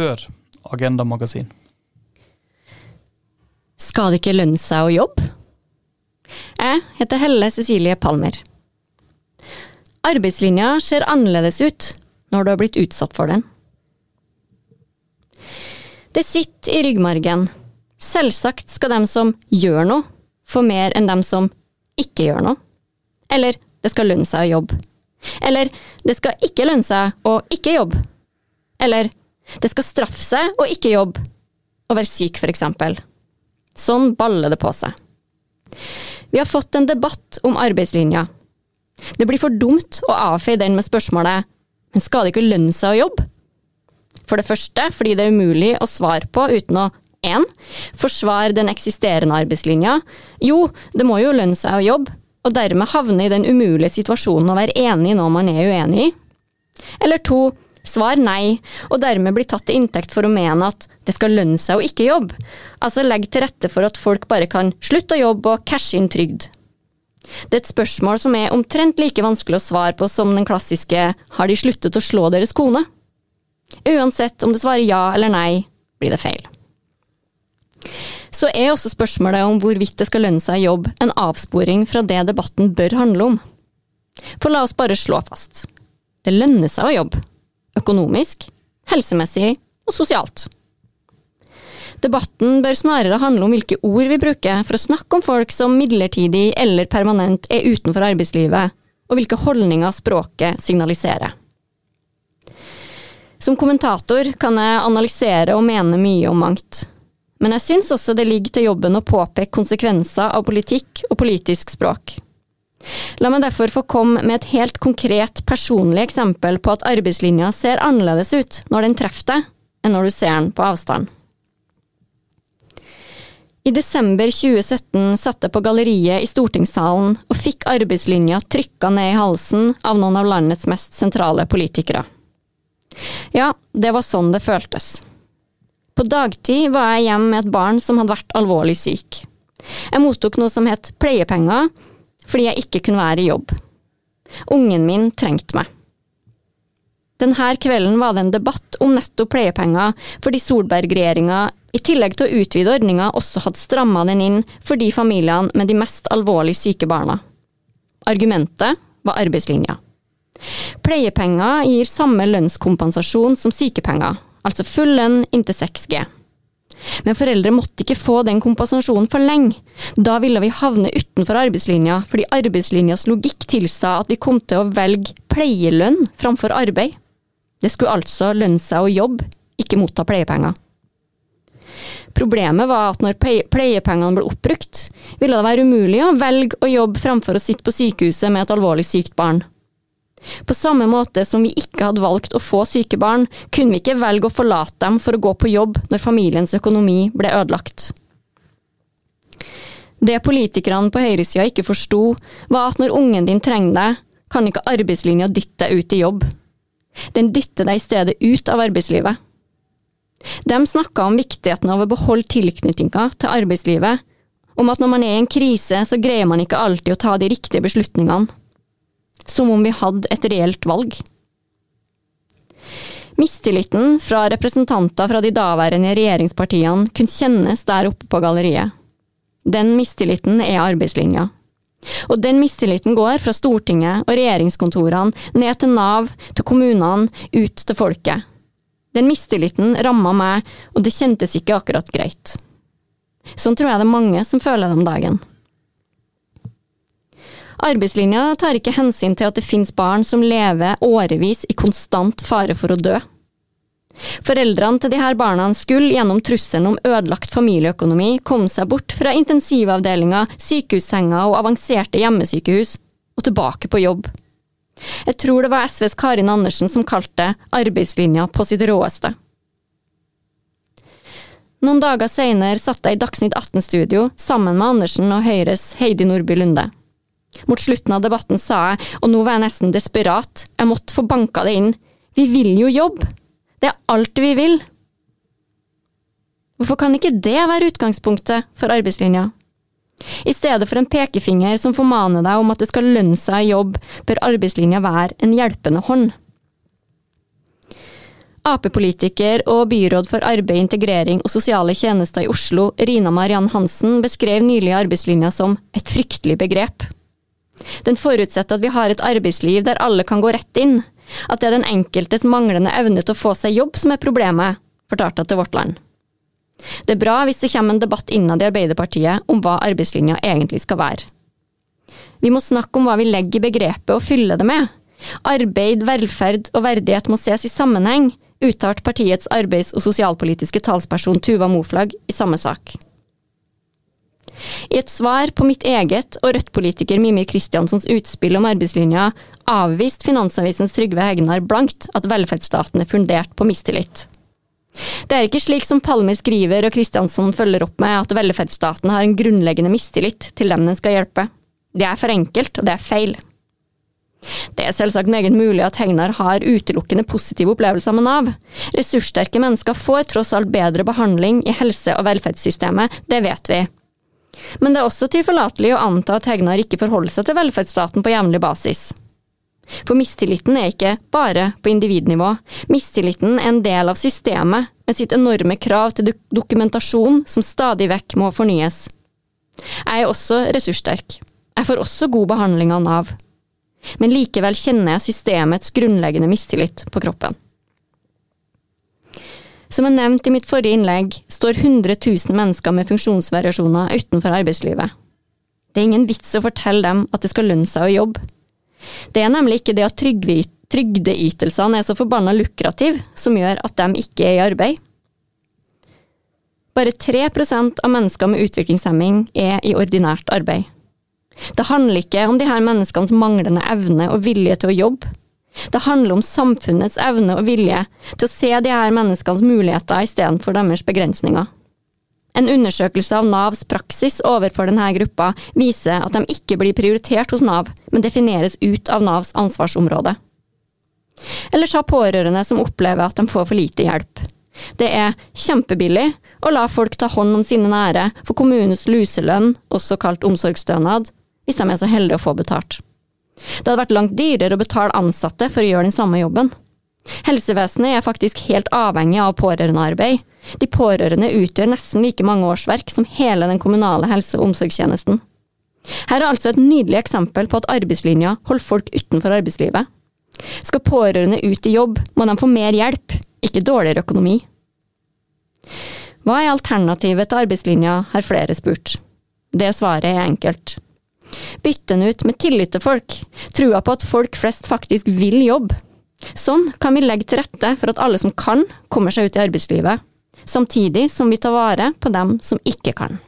før Agenda Magasin. Skal det ikke lønne seg å jobbe? Jeg heter Helle Cecilie Palmer. Arbeidslinja ser annerledes ut når du har blitt utsatt for den. Det sitter i ryggmargen. Selvsagt skal dem som gjør noe, få mer enn dem som ikke gjør noe. Eller det skal lønne seg å jobbe. Eller det skal ikke lønne seg å ikke jobbe. Eller det skal straffe seg å ikke jobbe, å være syk, for eksempel. Sånn baller det på seg. Vi har fått en debatt om arbeidslinja. Det blir for dumt å avfeie den med spørsmålet men skal det ikke lønne seg å jobbe? For det første fordi det er umulig å svare på uten å 1. Forsvare den eksisterende arbeidslinja. Jo, det må jo lønne seg å jobbe, og dermed havne i den umulige situasjonen å være enig noe man er uenig i. Eller to, svar nei, og dermed bli tatt til inntekt for å mene at det skal lønne seg å ikke jobbe. Altså legg til rette for at folk bare kan slutte å jobbe og cashe inn trygd. Det er et spørsmål som er omtrent like vanskelig å svare på som den klassiske har de sluttet å slå deres kone? Uansett om du svarer ja eller nei, blir det feil. Så er også spørsmålet om hvorvidt det skal lønne seg å jobbe, en avsporing fra det debatten bør handle om. For la oss bare slå fast. Det lønner seg å jobbe. Økonomisk, helsemessig og sosialt. Debatten bør snarere handle om hvilke ord vi bruker for å snakke om folk som midlertidig eller permanent er utenfor arbeidslivet, og hvilke holdninger språket signaliserer. Som kommentator kan jeg analysere og mene mye om mangt. Men jeg syns også det ligger til jobben å påpeke konsekvenser av politikk og politisk språk. La meg derfor få komme med et helt konkret, personlig eksempel på at arbeidslinja ser annerledes ut når den treffer deg, enn når du ser den på avstand. I desember 2017 satt jeg på galleriet i stortingssalen og fikk arbeidslinja trykka ned i halsen av noen av landets mest sentrale politikere. Ja, det var sånn det føltes. På dagtid var jeg hjemme med et barn som hadde vært alvorlig syk. Jeg mottok noe som het pleiepenger, fordi jeg ikke kunne være i jobb. Ungen min trengte meg. Denne kvelden var det en debatt om nettopp pleiepenger, fordi Solberg-regjeringa i tillegg til å utvide ordninga også hadde stramma den inn for de familiene med de mest alvorlig syke barna. Argumentet var arbeidslinja. Pleiepenger gir samme lønnskompensasjon som sykepenger, altså full lønn inntil 6G. Men foreldre måtte ikke få den kompensasjonen for lenge. Da ville vi havne utenfor arbeidslinja, fordi arbeidslinjas logikk tilsa at vi kom til å velge pleielønn framfor arbeid. Det skulle altså lønne seg å jobbe, ikke motta pleiepenger. Problemet var at når pleiepengene ble oppbrukt, ville det være umulig å velge å jobbe framfor å sitte på sykehuset med et alvorlig sykt barn. På samme måte som vi ikke hadde valgt å få syke barn, kunne vi ikke velge å forlate dem for å gå på jobb når familiens økonomi ble ødelagt. Det politikerne på høyresida ikke forsto, var at når ungen din trenger deg, kan ikke arbeidslinja dytte deg ut i jobb. Den dytter deg i stedet ut av arbeidslivet. De snakka om viktigheten av å beholde tilknytninga til arbeidslivet, om at når man er i en krise, så greier man ikke alltid å ta de riktige beslutningene. Som om vi hadde et reelt valg. Mistilliten fra representanter fra de daværende regjeringspartiene kunne kjennes der oppe på galleriet. Den mistilliten er arbeidslinja. Og den mistilliten går fra Stortinget og regjeringskontorene ned til Nav, til kommunene, ut til folket. Den mistilliten ramma meg, og det kjentes ikke akkurat greit. Sånn tror jeg det er mange som føler det om dagen. Arbeidslinja tar ikke hensyn til at det finnes barn som lever årevis i konstant fare for å dø. Foreldrene til disse barna skulle gjennom trusselen om ødelagt familieøkonomi komme seg bort fra intensivavdelinger, sykehussenger og avanserte hjemmesykehus, og tilbake på jobb. Jeg tror det var SVs Karin Andersen som kalte arbeidslinja på sitt råeste. Noen dager senere satt jeg i Dagsnytt 18-studio sammen med Andersen og Høyres Heidi Nordby Lunde. Mot slutten av debatten sa jeg, og nå var jeg nesten desperat, jeg måtte få banka det inn, vi vil jo jobbe! Det er alt vi vil! Hvorfor kan ikke det være utgangspunktet for arbeidslinja? I stedet for en pekefinger som formaner deg om at det skal lønne seg å jobbe, bør arbeidslinja være en hjelpende hånd. Ap-politiker og byråd for arbeid, integrering og sosiale tjenester i Oslo, Rina Mariann Hansen, beskrev nylig arbeidslinja som et fryktelig begrep. Den forutsetter at vi har et arbeidsliv der alle kan gå rett inn, at det er den enkeltes manglende evne til å få seg jobb som er problemet, fortalte hun til Vårt Land. Det er bra hvis det kommer en debatt innad i Arbeiderpartiet om hva arbeidslinja egentlig skal være. Vi må snakke om hva vi legger i begrepet og fylle det med. Arbeid, velferd og verdighet må ses i sammenheng, uttalte partiets arbeids- og sosialpolitiske talsperson Tuva Moflag i samme sak. I et svar på mitt eget og Rødt-politiker Mimir Kristiansons utspill om arbeidslinja, avviste Finansavisens Trygve Hegnar blankt at velferdsstaten er fundert på mistillit. Det er ikke slik som Palmer skriver og Kristiansson følger opp med, at velferdsstaten har en grunnleggende mistillit til dem den skal hjelpe. Det er for enkelt, og det er feil. Det er selvsagt meget mulig at Hegnar har utelukkende positive opplevelser med Nav. Ressurssterke mennesker får tross alt bedre behandling i helse- og velferdssystemet, det vet vi. Men det er også tilforlatelig å anta at Hegnar ikke forholder seg til velferdsstaten på jevnlig basis. For mistilliten er ikke bare på individnivå. Mistilliten er en del av systemet, med sitt enorme krav til dokumentasjon som stadig vekk må fornyes. Jeg er også ressurssterk. Jeg får også god behandling av Nav men likevel kjenner jeg systemets grunnleggende mistillit på kroppen. Som jeg nevnte i mitt forrige innlegg, står 100 000 mennesker med funksjonsvariasjoner utenfor arbeidslivet. Det er ingen vits å fortelle dem at det skal lønne seg å jobbe. Det er nemlig ikke det at trygdeytelsene er så forbanna lukrative som gjør at de ikke er i arbeid. Bare 3% av mennesker med utviklingshemming er i ordinært arbeid. Det handler ikke om de her menneskenes manglende evne og vilje til å jobbe. Det handler om samfunnets evne og vilje til å se de her menneskenes muligheter istedenfor deres begrensninger. En undersøkelse av Navs praksis overfor denne gruppa viser at de ikke blir prioritert hos Nav, men defineres ut av Navs ansvarsområde. Eller ta pårørende som opplever at de får for lite hjelp. Det er kjempebillig å la folk ta hånd om sine nære for kommunens luselønn, også kalt omsorgsstønad, hvis de er så heldige å få betalt. Det hadde vært langt dyrere å betale ansatte for å gjøre den samme jobben. Helsevesenet er faktisk helt avhengig av pårørendearbeid. De pårørende utgjør nesten like mange årsverk som hele den kommunale helse- og omsorgstjenesten. Her er altså et nydelig eksempel på at arbeidslinja holder folk utenfor arbeidslivet. Skal pårørende ut i jobb, må de få mer hjelp, ikke dårligere økonomi. Hva er alternativet til arbeidslinja, har flere spurt. Det svaret er enkelt. Bytte den ut med tillit til folk, trua på at folk flest faktisk vil jobbe. Sånn kan vi legge til rette for at alle som kan, kommer seg ut i arbeidslivet, samtidig som vi tar vare på dem som ikke kan.